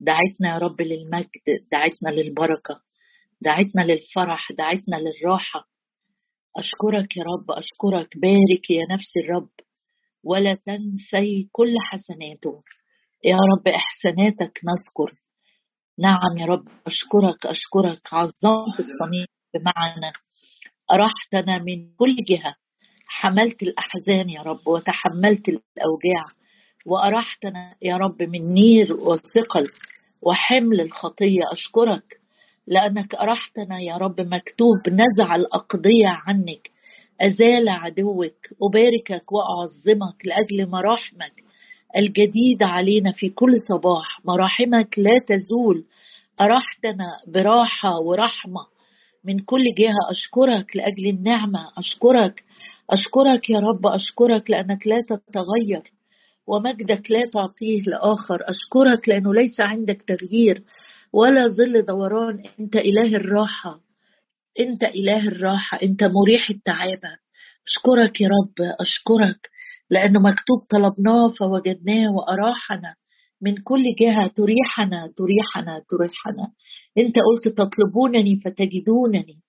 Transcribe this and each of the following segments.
دعيتنا يا رب للمجد دعيتنا للبركة دعيتنا للفرح دعيتنا للراحة. أشكرك يا رب أشكرك بارك يا نفس الرب. ولا تنسي كل حسناته. يا رب إحساناتك نذكر. نعم يا رب أشكرك أشكرك. عظمت الصميم بمعنى أرحتنا من كل جهة. حملت الأحزان يا رب وتحملت الأوجاع. وأرحتنا يا رب من نير والثقل وحمل الخطية. أشكرك لأنك أرحتنا يا رب. مكتوب نزع الأقضية عنك أزال عدوك أباركك وأعظمك لأجل مراحمك الجديدة علينا في كل صباح. مراحمك لا تزول. أرحتنا براحة ورحمة من كل جهة. أشكرك لأجل النعمة. أشكرك. أشكرك يا رب. أشكرك لأنك لا تتغير. ومجدك لا تعطيه لآخر. أشكرك لأنه ليس عندك تغيير ولا ظل دوران. أنت إله الراحة. أنت إله الراحة. أنت مريح التعابة أشكرك يا رب. أشكرك لأنه مكتوب طلبناه فوجدناه وأراحنا. من كل جهة تريحنا تريحنا تريحنا. أنت قلت تطلبونني فتجدونني.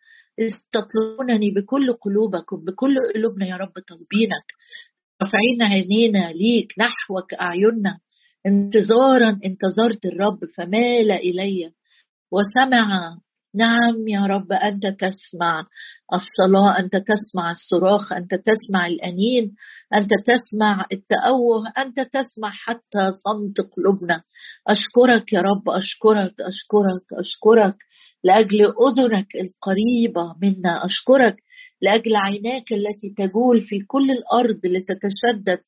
تطلبونني بكل قلوبكم بكل قلوبنا يا رب طالبينك رافعين عينينا ليك نحوك أعيننا؟ انتظارا انتظرت الرب فمال إلي. وسمع. نعم يا رب أنت تسمع الصلاة أنت تسمع الصراخ أنت تسمع الأنين أنت تسمع التأوه أنت تسمع حتى صمت قلوبنا. أشكرك يا رب أشكرك أشكرك أشكرك لأجل أذنك القريبة منا. أشكرك لأجل عيناك التي تجول في كل الأرض لتتشدد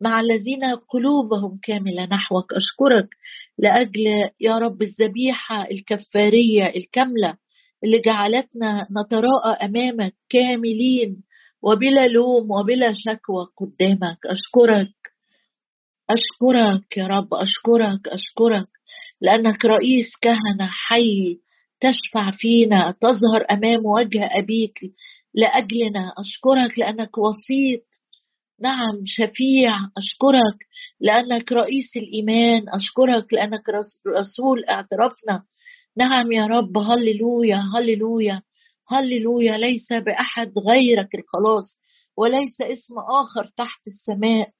مع الذين قلوبهم كاملة نحوك. أشكرك لأجل يا رب الذبيحة الكفارية الكاملة اللي جعلتنا نتراءى أمامك كاملين وبلا لوم وبلا شكوى قدامك. أشكرك أشكرك يا رب أشكرك أشكرك لأنك رئيس كهنة حي تشفع فينا تظهر أمام وجه أبيك لأجلنا. أشكرك لأنك وسيط. نعم شفيع. أشكرك لأنك رئيس الإيمان. أشكرك لأنك رسول اعترفنا. نعم يا رب. هللويا هللويا هللويا. ليس بأحد غيرك الخلاص وليس اسم آخر تحت السماء.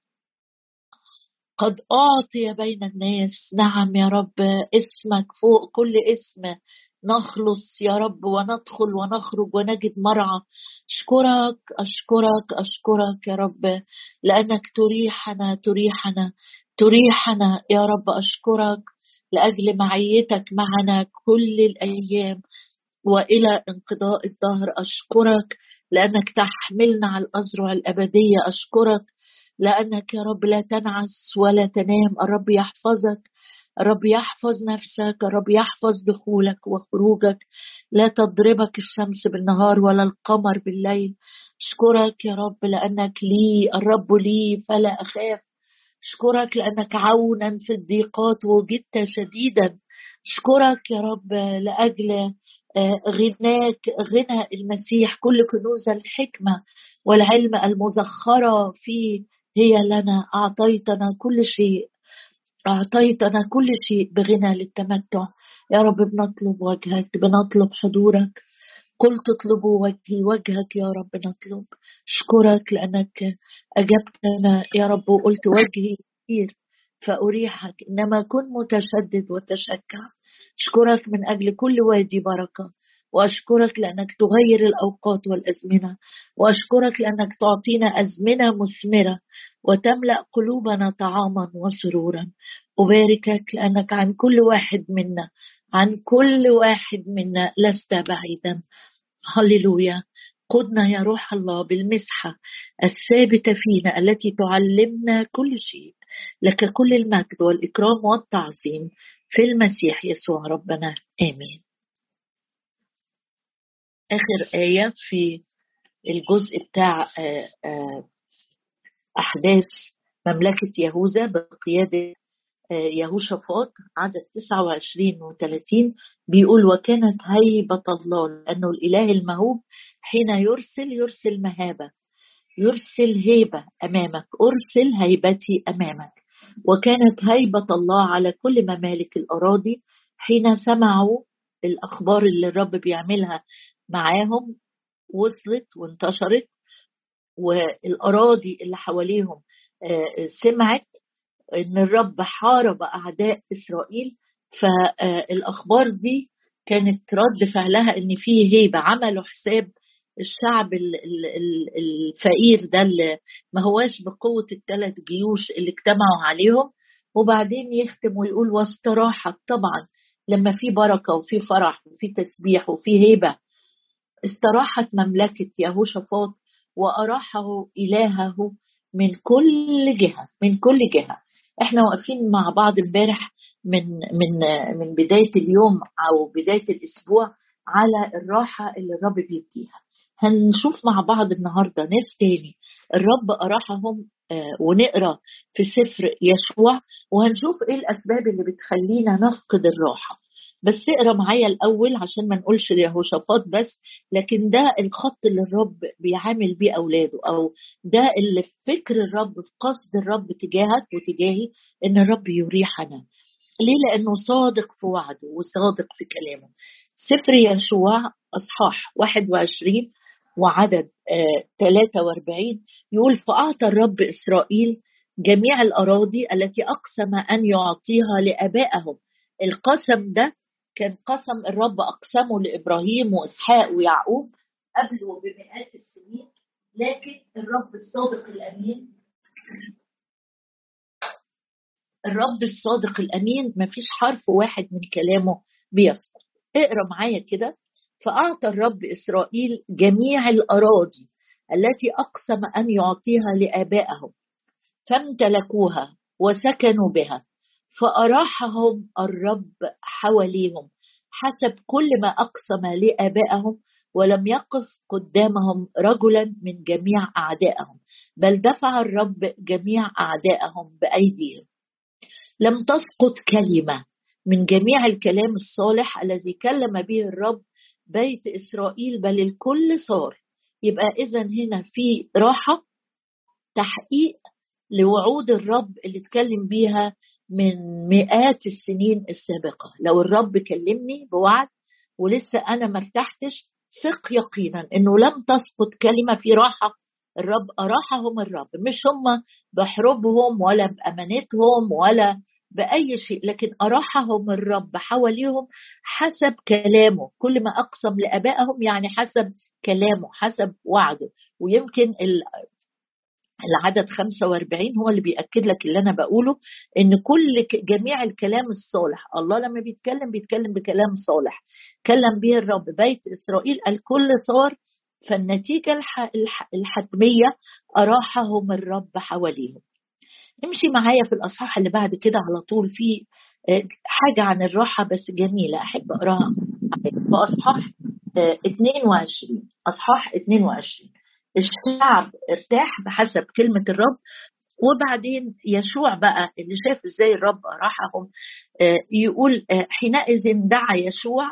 قد أعطي بين الناس. نعم يا رب. اسمك فوق كل اسم. نخلص يا رب وندخل ونخرج ونجد مرعى. أشكرك أشكرك أشكرك يا رب لأنك تريحنا تريحنا تريحنا يا رب. أشكرك لأجل معيتك معنا كل الأيام وإلى انقضاء الدهر. أشكرك لأنك تحملنا على الازرع الأبدية. أشكرك لأنك يا رب لا تنعس ولا تنام. الرب يحفظك. الرب يحفظ نفسك الرب يحفظ دخولك وخروجك. لا تضربك الشمس بالنهار ولا القمر بالليل. اشكرك يا رب لأنك لي الرب لي فلا أخاف. اشكرك لأنك عونا في الضيقات وجدت شديدا. اشكرك يا رب لأجل آه، غناك غنى المسيح كل كنوز الحكمة والعلم المزخرة فيه هي لنا. أعطيتنا كل شيء. أعطيتنا كل شيء بغنى للتمتع. يا رب بنطلب وجهك بنطلب حضورك. قلت اطلبوا وجهي وجهك يا رب نطلب. اشكرك لأنك أجبتنا. يا رب وقلت وجهي كثير فأريحك. إنما كن متشدد وتشجع. اشكرك من أجل كل وادي بركة. وأشكرك لأنك تغير الأوقات والأزمنة. وأشكرك لأنك تعطينا أزمنة مثمرة وتملأ قلوبنا طعاما وسرورا. أباركك لأنك عن كل واحد منا عن كل واحد منا لست بعيدا. هللويا. قدنا يا روح الله بالمسحة الثابتة فينا التي تعلمنا كل شيء. لك كل المجد والإكرام والتعظيم في المسيح يسوع ربنا. آمين. آخر آية في الجزء بتاع آه، آه، أحداث مملكة يهوذا بقيادة آه، يهوشافاط عدد 29 و 30 بيقول وكانت هيبة الله لأنه الإله المهوب حين يرسل يرسل مهابة يرسل هيبة أمامك أرسل هيبتي أمامك. وكانت هيبة الله على كل ممالك الأراضي حين سمعوا الأخبار اللي الرب بيعملها معاهم وصلت وانتشرت والأراضي اللي حواليهم آه، سمعت إن الرب حارب أعداء إسرائيل. فالأخبار دي كانت رد فعلها إن في هيبة عملوا حساب الشعب الفقير ده اللي ما هواش بقوة الثلاث جيوش اللي اجتمعوا عليهم. وبعدين يختم ويقول واستراحت طبعا لما في بركة وفي فرح وفي تسبيح وفي هيبة. استراحت مملكة يهوشافاط وأراحه إلهه من كل جهة من كل جهة. إحنا واقفين مع بعض امبارح من من من بداية اليوم أو بداية الأسبوع على الراحة اللي الرب بيديها. هنشوف مع بعض النهارده ناس تاني. الرب أراحهم آه، ونقرأ في سفر يشوع وهنشوف إيه الأسباب اللي بتخلينا نفقد الراحة. بس اقرأ معايا الأول عشان ما نقولش يهوشافاط بس لكن ده الخط اللي الرب بيعامل بيه أولاده أو ده اللي فكر الرب في قصد الرب تجاهك وتجاهي إن الرب يريحنا. ليه؟ لأنه صادق في وعده وصادق في كلامه. سفر يشوع أصحاح 21 وعدد 43 آه، يقول فأعطى الرب إسرائيل جميع الأراضي التي أقسم أن يعطيها لآبائهم. القسم ده كان قسم الرب أقسمه لإبراهيم وإسحاق ويعقوب قبله بمئات السنين لكن الرب الصادق الأمين الرب الصادق الأمين ما فيش حرف واحد من كلامه بيسقط اقرأ معايا كده. فأعطى الرب إسرائيل جميع الأراضي التي أقسم أن يعطيها لآبائهم فامتلكوها وسكنوا بها فأراحهم الرب حواليهم حسب كل ما أقسم لآبائهم ولم يقف قدامهم رجلا من جميع أعدائهم بل دفع الرب جميع أعدائهم بأيديهم. لم تسقط كلمة من جميع الكلام الصالح الذي كلم به الرب بيت إسرائيل بل الكل صار. يبقى إذا هنا في راحة تحقيق لوعود الرب اللي اتكلم بيها من مئات السنين السابقة. لو الرب كلمني بوعد ولسه أنا ما ارتحتش ثق يقينا إنه لم تسقط كلمة في راحة. الرب أراحهم الرب. مش هم بحروبهم ولا بأمانتهم ولا بأي شيء لكن أراحهم الرب حواليهم حسب كلامه. كل ما أقسم لآبائهم يعني حسب كلامه حسب وعده. ويمكن العدد 45 هو اللي بيأكد لك اللي أنا بقوله إن كل جميع الكلام الصالح الله لما بيتكلم بيتكلم بكلام صالح كلم به الرب بيت إسرائيل الكل صار فالنتيجة الحتمية أراحهم الرب حواليهم. امشي معايا في الأصحاح اللي بعد كده على طول في آه، حاجة عن الراحة بس جميلة أحب أقراها. في أصحاح 22 آه، أصحاح 22 الشعب ارتاح بحسب كلمة الرب. وبعدين يشوع بقى اللي شاف إزاي الرب راحهم آه، يقول آه، حينئذ دعا يشوع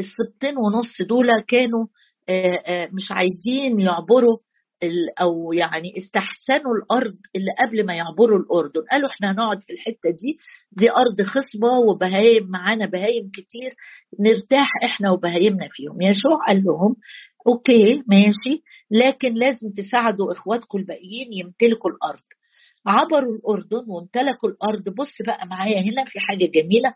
السبتين ونص دول كانوا آه، مش عايزين يعبروا أو يعني استحسنوا الأرض اللي قبل ما يعبروا الأردن. قالوا إحنا هنقعد في الحتة دي دي أرض خصبة وبهايم معانا بهايم كتير نرتاح إحنا وبهايمنا فيهم. يشوع قال لهم أوكي ماشي. لكن لازم تساعدوا إخواتكم الباقيين يمتلكوا الأرض. عبروا الأردن وامتلكوا الأرض. بص بقى معايا هنا في حاجة جميلة.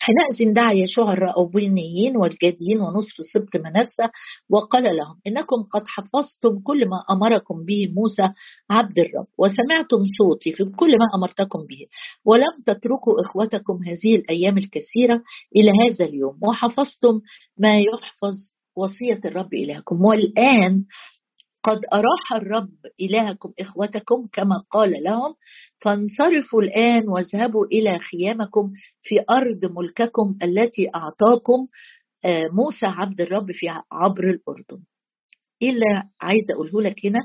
حينئذ دعا يشوع الرأوبينيين والجاديين ونصف سبط منسى وقال لهم إنكم قد حفظتم كل ما أمركم به موسى عبد الرب وسمعتم صوتي في كل ما أمرتكم به. ولم تتركوا إخوتكم هذه الأيام الكثيرة إلى هذا اليوم. وحفظتم ما يحفظ وصية الرب إلهكم. والآن قد أراح الرب إلهكم إخوتكم كما قال لهم. فانصرفوا الآن واذهبوا إلى خيامكم في أرض ملككم التي أعطاكم آه، موسى عبد الرب في عبر الأردن. إيه اللي عايزه أقوله لك هنا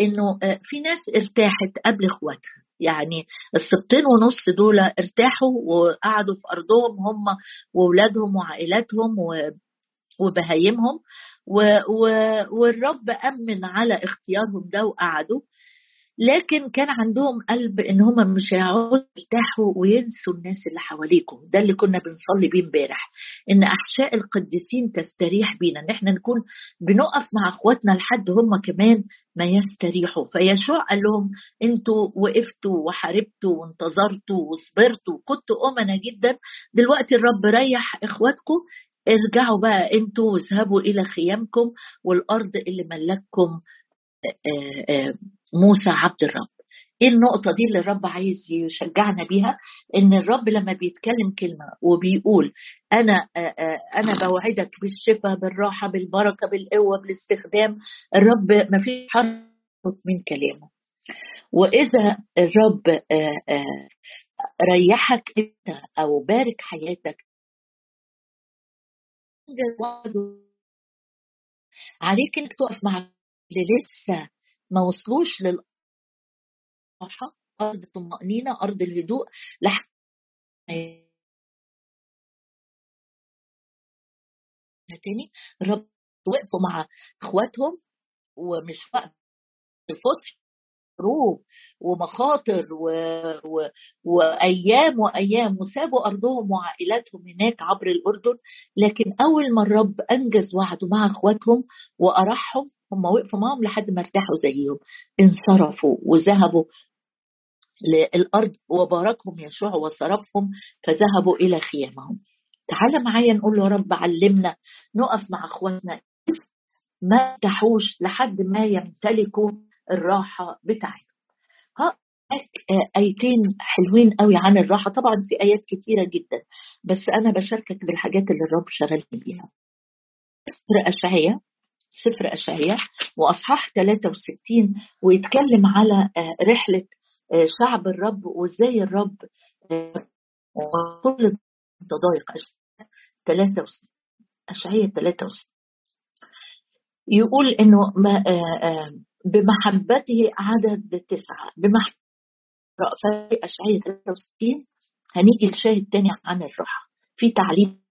إنه آه، في ناس ارتاحت قبل إخواتها. يعني السبتين ونص دول ارتاحوا وقعدوا في أرضهم هم وأولادهم وعائلاتهم وبهايمهم و و والرب أمن على اختيارهم ده وقعدوا لكن كان عندهم قلب إن هم مش هيقعدوا يرتاحوا وينسوا الناس اللي حواليكم. ده اللي كنا بنصلي بيه امبارح. إن أحشاء القديسين تستريح بينا. إن إحنا نكون بنقف مع أخواتنا لحد هم كمان ما يستريحوا. فيشوع قال لهم أنتوا وقفتوا وحاربتوا وانتظرتوا وصبرتوا. وكنتوا امنا جدا. دلوقتي الرب ريح إخواتكم ارجعوا بقى أنتوا واذهبوا إلى خيامكم والأرض اللي ملككم آه، آه، موسى عبد الرب. إيه النقطة دي اللي الرب عايز يشجعنا بيها؟ إن الرب لما بيتكلم كلمة وبيقول أنا آه، أنا بوعدك بالشفاء بالراحة بالبركة بالقوة بالاستخدام الرب ما فيش حرف من كلامه. وإذا الرب ريحك أنت أو بارك حياتك عليك إنك تقف مع اللي لسه ما وصلوش للراحة أرض الطمأنينة أرض الهدوء لحد تاني الرب وقفوا مع إخواتهم ومش وقف الفصح حروب ومخاطر و... و... وأيام وأيام وسابوا أرضهم وعائلاتهم هناك عبر الأردن لكن أول ما الرب أنجز وعده مع أخواتهم وأرحهم هم وقفوا معهم لحد ما ارتاحوا زيهم انصرفوا وذهبوا للأرض وباركهم يشوع وصرفهم فذهبوا إلى خيامهم تعال معايا نقول له رب علمنا نقف مع أخواتنا ما تحوش لحد ما يمتلكوا الراحة بتاعتهم. ها آيتين حلوين قوي عن الراحة. طبعا في آيات كتيرة جدا بس أنا بشاركك بالحاجات اللي الرب شغلني بيها. سفر اشعياء سفر اشعياء وأصحاح 63 ويتكلم على رحلة شعب الرب وإزاي الرب كل تضايق اشعياء 63 اشعياء 63 يقول إنه ما بمحبته عدد تسعة بمحبته رأفة أشعية 63 هنيجي لشاهد تاني عن الراحة في تعليم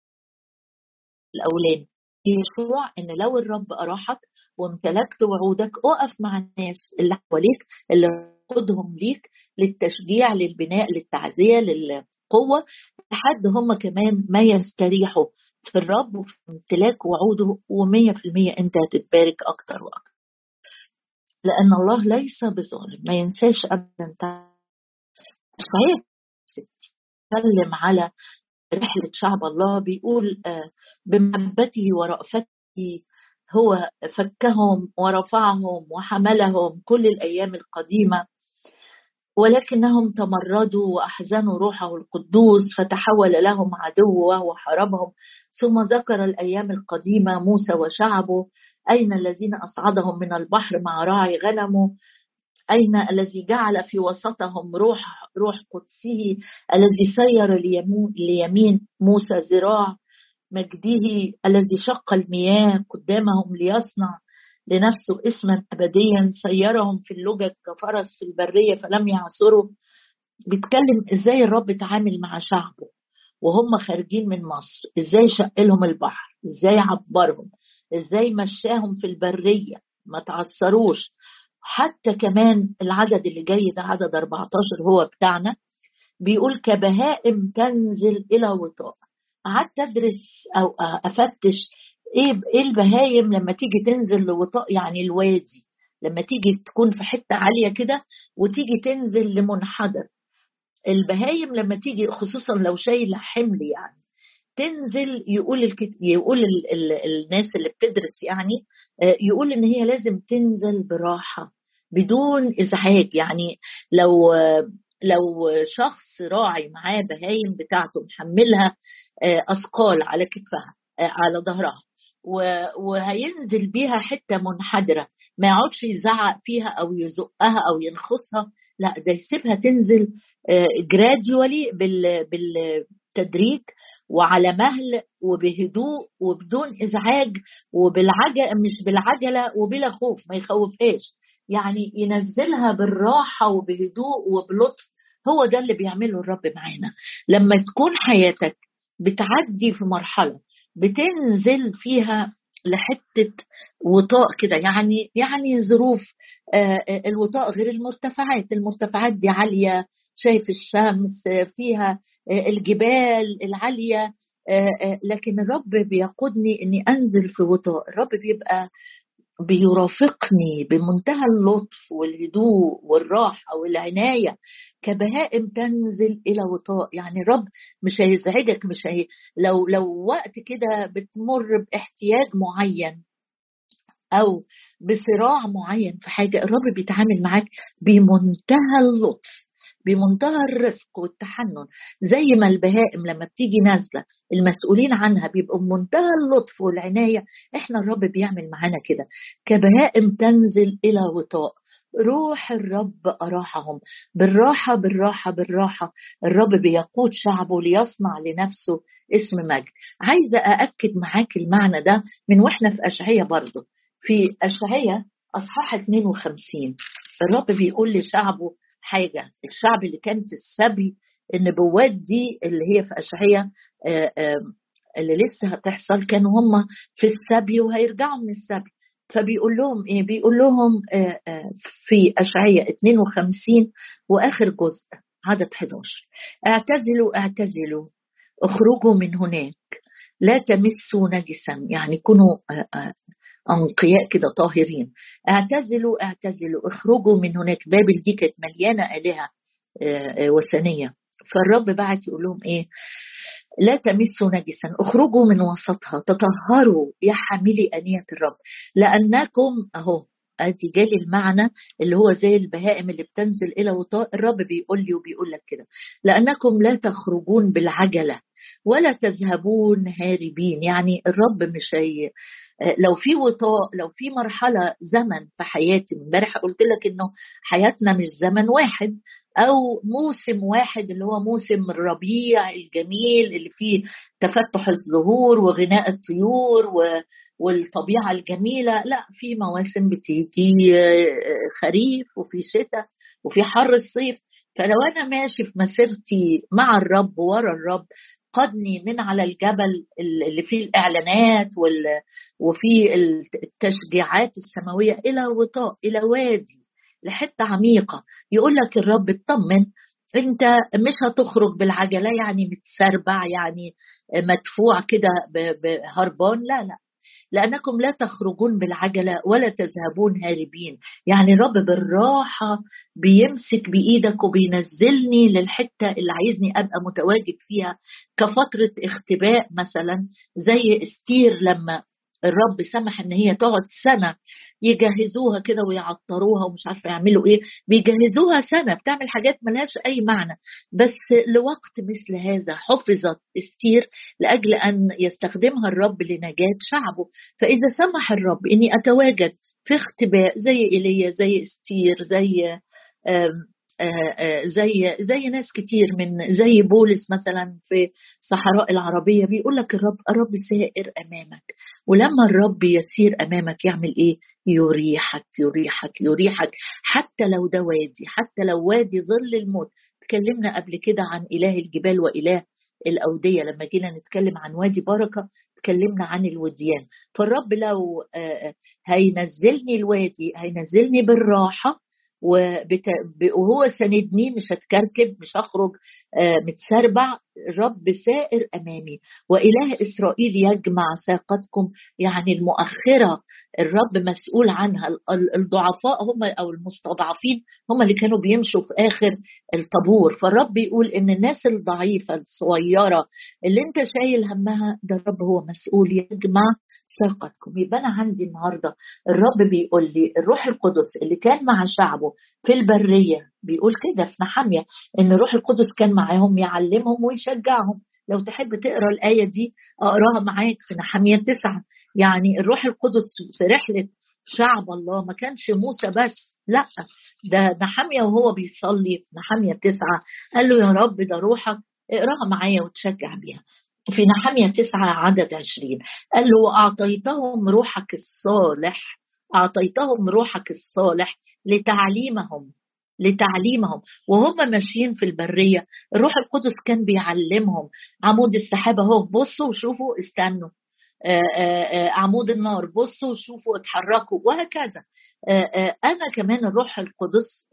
الأولاني. يشوع إن لو الرب أراحك وامتلكت وعودك أقف مع الناس اللي حواليك اللي خدهم ليك للتشجيع للبناء للتعزية للقوة لحد هم كمان ما يستريحوا في الرب وفي امتلاك وعوده ومية في المية أنت هتتبارك أكتر وأكتر. لأن الله ليس بظالم ما ينساش أبدا. صحيح تكلم على رحلة شعب الله بيقول آه، بمحبته ورأفته هو فكهم ورفعهم وحملهم كل الأيام القديمة ولكنهم تمردوا وأحزنوا روحه القدوس فتحول لهم عدو وهو حاربهم ثم ذكر الأيام القديمة موسى وشعبه أين الذين أصعدهم من البحر مع راعي غنمه؟ أين الذي جعل في وسطهم روح روح قدسه؟ الذي سير ليمين موسى ذراع مجده؟ الذي شق المياه قدامهم ليصنع لنفسه اسما أبديا؟ سيرهم في اللجج كفرس في البرية فلم يعثروا بيتكلم إزاي الرب تعامل مع شعبه وهم خارجين من مصر؟ إزاي شق لهم البحر؟ إزاي عبرهم؟ إزاي مشاهم في البرية ما تعثروش. حتى كمان العدد اللي جاي ده عدد 14 هو بتاعنا بيقول كبهائم تنزل إلى وطاء. قعدت أدرس أو أفتش إيه إيه البهايم لما تيجي تنزل لوطاء يعني الوادي. لما تيجي تكون في حتة عالية كده وتيجي تنزل لمنحدر. البهايم لما تيجي خصوصا لو شايلة حمل يعني. تنزل يقول الكت... يقول ال... ال... الناس اللي بتدرس يعني آه، يقول إن هي لازم تنزل براحة بدون إزعاج. يعني لو لو شخص راعي معاه بهايم بتاعته محملها آه، أثقال على كتفها آه، على ظهرها وهينزل بيها حتة منحدرة ما يقعدش يزعق فيها أو يزقها أو ينخصها لا ده يسيبها تنزل جراديولي بالتدريج وعلى مهل وبهدوء وبدون إزعاج وبالعجله مش بالعجلة وبلا خوف ما يخوفهاش. يعني ينزلها بالراحة وبهدوء وبلطف. هو ده اللي بيعمله الرب معانا. لما تكون حياتك بتعدي في مرحلة بتنزل فيها لحتة وطاء كده يعني يعني ظروف الوطاء غير المرتفعات. المرتفعات دي عالية شايف الشمس فيها الجبال العالية لكن الرب بيقودني إني أنزل في وطاء. الرب بيبقى بيرافقني بمنتهى اللطف والهدوء والراحة والعناية. كبهائم تنزل إلى وطاء. يعني الرب مش هيزعجك مش هي لو لو وقت كده بتمر باحتياج معين أو بصراع معين في حاجة الرب بيتعامل معاك بمنتهى اللطف. بمنتهى الرفق والتحنن زي ما البهائم لما بتيجي نازلة المسؤولين عنها بيبقوا بمنتهى اللطف والعناية. إحنا الرب بيعمل معانا كده. كبهائم تنزل إلى وطاء. روح الرب أراحهم. بالراحة بالراحة بالراحة. الرب بيقود شعبه ليصنع لنفسه اسم مجد. عايزة أأكد معاك المعنى ده من وإحنا في أشعية برضه. في أشعية أصحاح 52 الرب بيقول لشعبه حاجة. الشعب اللي كان في السبي النبوات دي اللي هي في اشعياء اللي لسه هتحصل كانوا هم في السبي وهيرجعوا من السبي. فبيقول لهم إيه؟ بيقول لهم في اشعياء 52 وآخر جزء عدد 11 اعتزلوا اعتزلوا اخرجوا من هناك. لا تمسوا نجسا. يعني كونوا أنقياء كده طاهرين. اعتزلوا اعتزلوا اخرجوا من هناك. بابل دي كانت مليانة آلهة آه، آه، وثنية. فالرب بعت يقول لهم إيه؟ لا تمسوا نجسا. اخرجوا من وسطها. تطهروا يا حاملي أنية الرب. لأنكم أهو أدي جالي المعنى اللي هو زي البهائم اللي بتنزل إلى وطاء. الرب بيقول لي وبيقول لك كده. لأنكم لا تخرجون بالعجلة. ولا تذهبون هاربين. يعني الرب مش هي لو في وطاء لو في مرحلة زمن في حياتي امبارح قلت لك إنه حياتنا مش زمن واحد أو موسم واحد اللي هو موسم الربيع الجميل اللي فيه تفتح الزهور وغناء الطيور والطبيعة الجميلة. لا في مواسم بتيجي خريف وفي شتاء وفي حر الصيف. فلو أنا ماشي في مسيرتي مع الرب ورا الرب قدني من على الجبل اللي فيه الإعلانات وفي التشجيعات السماوية إلى وطاء إلى وادي لحتة عميقة. يقول لك الرب اطمن أنت مش هتخرج بالعجلة يعني متسربع يعني مدفوع كده بهربان لا لا. لأنكم لا تخرجون بالعجلة ولا تذهبون هاربين. يعني الرب بالراحة بيمسك بإيدك وبينزلني للحتة اللي عايزني أبقى متواجد فيها كفترة اختباء مثلا زي استير لما الرب سمح إن هي تقعد سنة يجهزوها كده ويعطروها ومش عارفة يعملوا إيه. بيجهزوها سنة بتعمل حاجات ملهاش أي معنى. بس لوقت مثل هذا حفظت استير لأجل أن يستخدمها الرب لنجاة شعبه. فإذا سمح الرب إني أتواجد في اختباء زي إيليا زي استير زي زي زي ناس كتير من زي بولس مثلا في صحراء العربية بيقول لك الرب الرب سائر أمامك. ولما الرب يسير أمامك يعمل إيه؟ يريحك يريحك يريحك. حتى لو ده وادي حتى لو وادي ظل الموت. تكلمنا قبل كده عن إله الجبال وإله الأودية. لما جينا نتكلم عن وادي بركة تكلمنا عن الوديان. فالرب لو آه، هينزلني الوادي هينزلني بالراحة وهو سندني مش هتكركب مش هخرج آه، متسربع الرب سائر أمامي. وإله إسرائيل يجمع ساقتكم يعني المؤخرة الرب مسؤول عنها. الضعفاء هم أو المستضعفين هم اللي كانوا بيمشوا في آخر الطابور. فالرب يقول إن الناس الضعيفة الصغيرة اللي أنت شايل همها ده الرب هو مسؤول يجمع ساقتكم يبقى أنا عندي النهارده الرب بيقول لي الروح القدس اللي كان مع شعبه في البرية بيقول كده في نحامية إن الروح القدس كان معاهم يعلمهم ويشجعهم. لو تحب تقرأ الآية دي أقراها معاك في نحامية تسعة. يعني الروح القدس في رحلة شعب الله ما كانش موسى بس لا. ده نحامية وهو بيصلي في نحامية تسعة. قال له يا رب ده روحك اقراها معايا وتشجع بيها. في نحمية تسعة عدد عشرين. قال له وأعطيتهم روحك الصالح أعطيتهم روحك الصالح لتعليمهم لتعليمهم. وهم ماشيين في البرية. الروح القدس كان بيعلمهم. عمود السحابة أهو بصوا وشوفوا استنوا. عمود النار بصوا شوفوا اتحركوا وهكذا. أنا كمان الروح القدس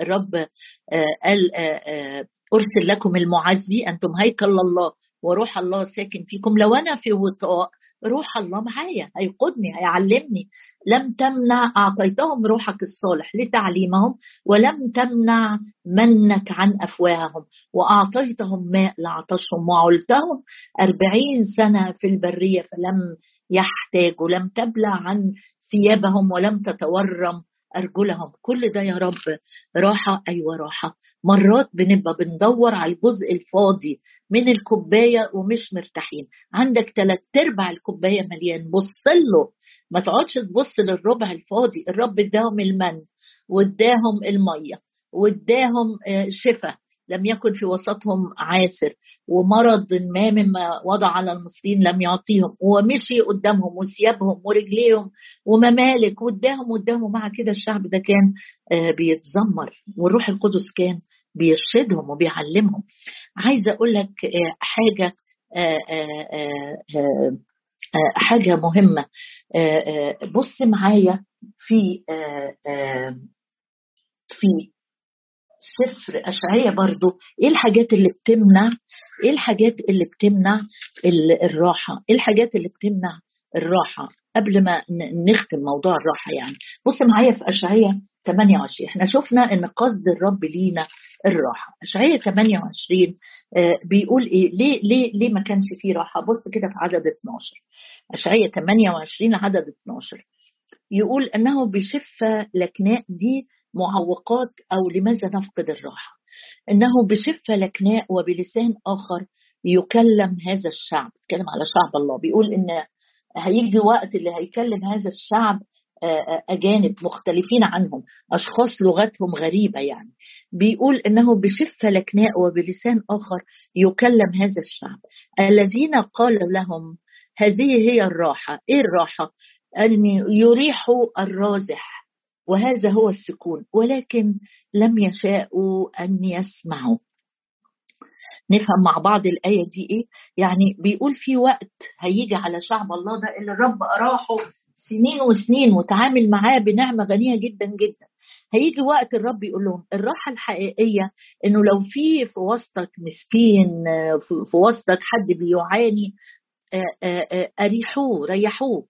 الرب قال أرسل لكم المعزي أنتم هيكل الله. وروح الله ساكن فيكم. لو أنا في وطاء روح الله معايا. هيقودني هيعلمني. لم تمنع أعطيتهم روحك الصالح لتعليمهم ولم تمنع منك عن أفواههم. وأعطيتهم ماء لعطشهم وعلتهم أربعين سنة في البرية فلم يحتاجوا لم تبلع عن ثيابهم ولم تتورم أرجلهم. كل ده يا رب. راحة أيوة راحة. مرات بنبقى بندور على الجزء الفاضي من الكوباية ومش مرتاحين. عندك ثلاث أرباع الكوباية مليان. بص له. ما تقعدش تبص للربع الفاضي. الرب اداهم المن واداهم المية واداهم آه، شفاء لم يكن في وسطهم عاسر ومرض ما مما وضع على المصريين لم يعطيهم ومشي قدامهم وثيابهم ورجليهم وممالك واداهم واداهم مع كده الشعب ده كان آه، بيتذمر والروح القدس كان بيرشدهم وبيعلمهم. عايزه أقول لك آه، حاجة آه، حاجة مهمة. بص معايا في في سفر أشعية برضو إيه الحاجات اللي بتمنع؟ إيه الحاجات اللي بتمنع الراحة؟ إيه الحاجات اللي بتمنع الراحة؟ قبل ما نختم موضوع الراحة يعني. بص معايا في أشعية 28 إحنا شفنا إن قصد الرب لينا الراحة. أشعية 28 آه، بيقول إيه؟ ليه ليه ليه ما كانش فيه راحة؟ بص كده في عدد 12 أشعية 28 عدد 12 يقول إنه بشفة لكناء دي معوقات أو لماذا نفقد الراحة؟ إنه بشفة لكناء وبلسان آخر يكلم هذا الشعب. بيتكلم على شعب الله. بيقول إن هيجي وقت اللي هيكلم هذا الشعب آه، آه، أجانب مختلفين عنهم أشخاص لغتهم غريبة يعني. بيقول إنه بشفة لكناء وبلسان آخر يكلم هذا الشعب. الذين قال لهم هذه هي الراحة. إيه الراحة؟ أن يريحوا الرازح. وهذا هو السكون ولكن لم يشاءوا أن يسمعوا. نفهم مع بعض الآية دي إيه؟ يعني بيقول في وقت هيجي على شعب الله ده اللي الرب أراحه سنين وسنين وتعامل معاه بنعمة غنية جدا جدا. هيجي وقت الرب يقول لهم الراحة الحقيقية إنه لو في في وسطك مسكين في وسطك حد بيعاني أريحوه ريحوه.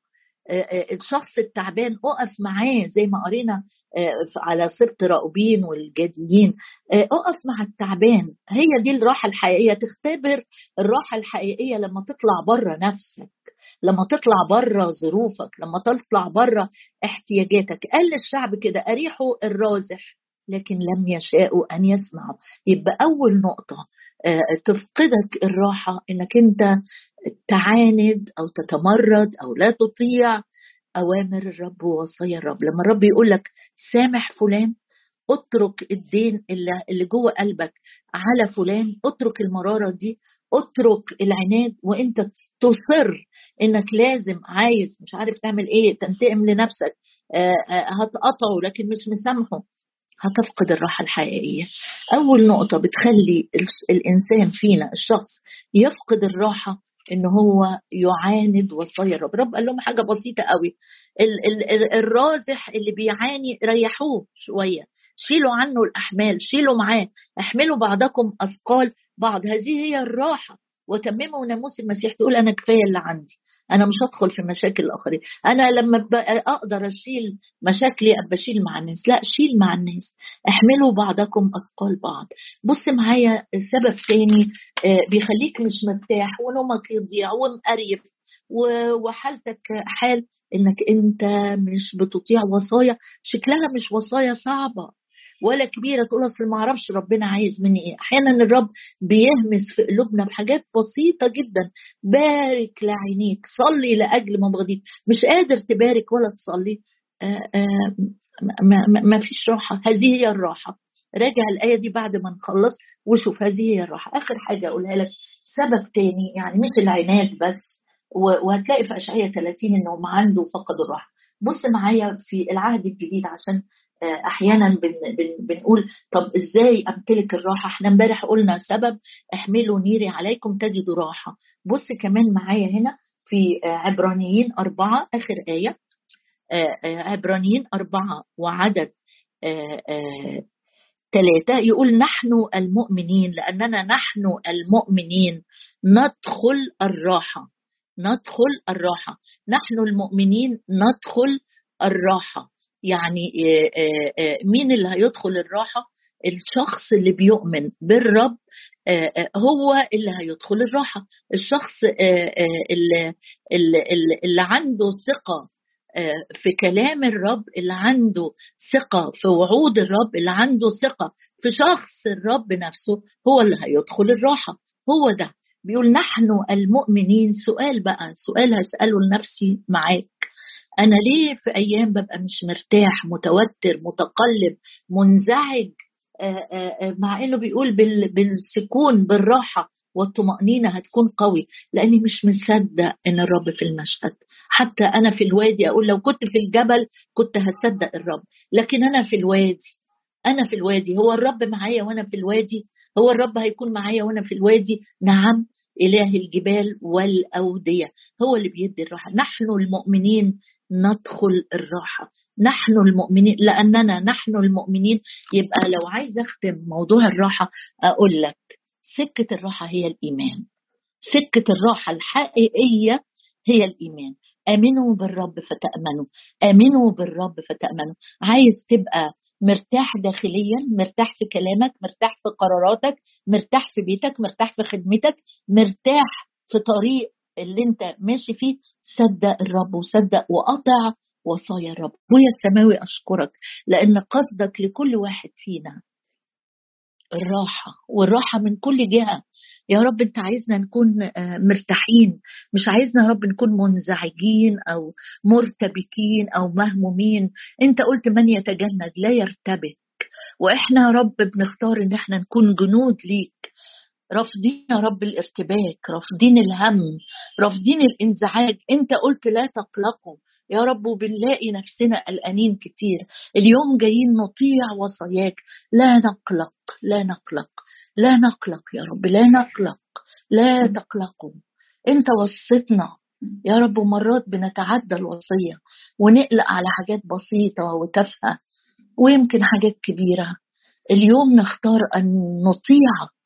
الشخص التعبان أقف معاه زي ما قرينا آه، على سبط راؤوبين والجديين أقف مع التعبان. هي دي الراحة الحقيقية. تختبر الراحة الحقيقية لما تطلع بره نفسك لما تطلع بره ظروفك لما تطلع بره احتياجاتك. قال الشعب كده أريحوا الرازح. لكن لم يشاءوا أن يسمعوا. يبقى أول نقطة تفقدك الراحة إنك أنت تعاند أو تتمرد أو لا تطيع أوامر الرب ووصايا الرب. لما الرب يقول لك سامح فلان اترك الدين اللي, اللي جوه قلبك على فلان اترك المرارة دي اترك العناد وأنت تصر إنك لازم عايز مش عارف تعمل إيه تنتقم لنفسك آه، آه، هتقطعه لكن مش مسامحه. هتفقد الراحة الحقيقية. أول نقطة بتخلي الإنسان فينا الشخص يفقد الراحة إن هو يعاند وصايا الرب. الرب قال لهم حاجة بسيطة قوي. الرازح اللي بيعاني ريحوه شوية. شيلوا عنه الأحمال شيلوا معاه. احملوا بعضكم أثقال بعض. هذه هي الراحة. وتمموا ناموس المسيح. تقول أنا كفاية اللي عندي. أنا مش هدخل في مشاكل الآخرين. أنا لما أقدر أشيل مشاكلي أبقى أشيل مع الناس. لا شيل مع الناس. احملوا بعضكم أثقال بعض. بص معايا سبب تاني آه، بيخليك مش مرتاح ونومك يضيع ومقريف وحالتك حال إنك أنت مش بتطيع وصايا. شكلها مش وصايا صعبة. ولا كبيرة تقول أصل ما أعرفش ربنا عايز مني إيه. أحيانا الرب بيهمس في قلوبنا بحاجات بسيطة جدا. بارك لعينيك صلي لأجل مبغضيك مش قادر تبارك ولا تصلي. آآ آآ ما, فيش راحة. هذه هي الراحة. راجع الآية دي بعد ما نخلص وشوف هذه هي الراحة. آخر حاجة أقولها لك. سبب تاني يعني مش العناد بس وهتلاقي في أشعية 30 إنهم عنده فقدوا الراحة. بص معايا في العهد الجديد عشان آه، أحيانا بن بن بنقول طب إزاي أمتلك الراحة؟ إحنا امبارح قلنا سبب احملوا نيري عليكم تجدوا راحة. بص كمان معايا هنا في عبرانيين أربعة آخر آية. عبرانيين أربعة وعدد ثلاثة يقول نحن المؤمنين لأننا نحن المؤمنين ندخل الراحة. ندخل الراحة. نحن المؤمنين ندخل الراحة. يعني مين اللي هيدخل الراحة؟ الشخص اللي بيؤمن بالرب هو اللي هيدخل الراحة. الشخص اللي, اللي عنده ثقة في كلام الرب اللي عنده ثقة في وعود الرب اللي عنده ثقة في شخص الرب نفسه هو اللي هيدخل الراحة. هو ده. بيقول نحن المؤمنين. سؤال بقى سؤال هسأله لنفسي معاك. أنا ليه في أيام ببقى مش مرتاح متوتر متقلب منزعج مع إنه بيقول بالسكون بالراحة والطمأنينة هتكون قوي لأني مش مصدق إن الرب في المشهد. حتى أنا في الوادي أقول لو كنت في الجبل كنت هصدق الرب لكن أنا في الوادي أنا في الوادي هو الرب معايا وأنا في الوادي؟ هو الرب هيكون معايا وأنا في الوادي؟ نعم إله الجبال والأودية هو اللي بيدي الراحة. نحن المؤمنين ندخل الراحة. نحن المؤمنين لأننا نحن المؤمنين. يبقى لو عايز أختم موضوع الراحة أقول لك سكة الراحة هي الإيمان. سكة الراحة الحقيقية هي الإيمان. آمنوا بالرب فتأمنوا. آمنوا بالرب فتأمنوا. عايز تبقى مرتاح داخليا مرتاح في كلامك مرتاح في قراراتك مرتاح في بيتك مرتاح في خدمتك مرتاح في طريق اللي انت ماشي فيه صدق الرب وصدق وقطع وصايا الرب. ويا السماوي أشكرك لأن قصدك لكل واحد فينا الراحة والراحة من كل جهة. يا رب انت عايزنا نكون آه، مرتاحين. مش عايزنا يا رب نكون منزعجين أو مرتبكين أو مهمومين. انت قلت من يتجند لا يرتبك. وإحنا يا رب بنختار إن إحنا نكون جنود ليك. رافضين يا رب الارتباك رافضين الهم رافضين الانزعاج. انت قلت لا تقلقوا. يا رب وبنلاقي نفسنا قلقانين كتير. اليوم جايين نطيع وصاياك. لا نقلق لا نقلق لا نقلق يا رب لا نقلق لا تقلقوا. انت وصيتنا يا رب مرات بنتعدى الوصية ونقلق على حاجات بسيطة وتافهة ويمكن حاجات كبيرة. اليوم نختار أن نطيعك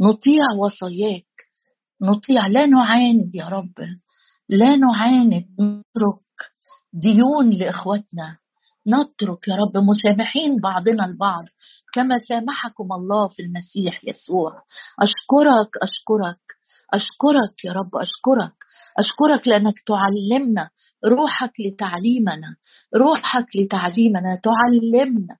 نطيع وصاياك. نطيع. لا نعاند يا رب. لا نعاند. نترك ديون لإخواتنا. نترك يا رب مسامحين بعضنا البعض. كما سامحكم الله في المسيح يسوع. أشكرك أشكرك. أشكرك يا رب أشكرك. أشكرك لأنك تعلمنا روحك لتعليمنا. روحك لتعليمنا. تعلمنا.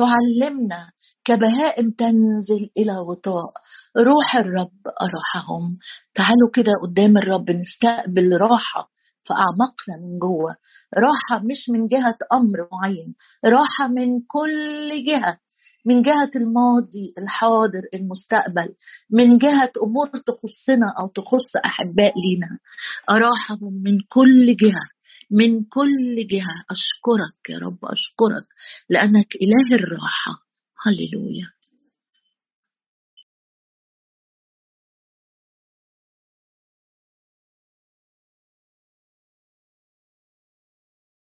تعلمنا كبهائم تنزل إلى غطاء روح الرب اراحهم تعالوا كده قدام الرب نستقبل راحة في أعماقنا من جوه. راحة مش من جهة أمر معين راحة من كل جهة من جهة الماضي الحاضر المستقبل من جهة أمور تخصنا أو تخص أحباء لينا. أراحهم من كل جهة. من كل جهة. أشكرك يا رب أشكرك لأنك إله الراحة. هللويا.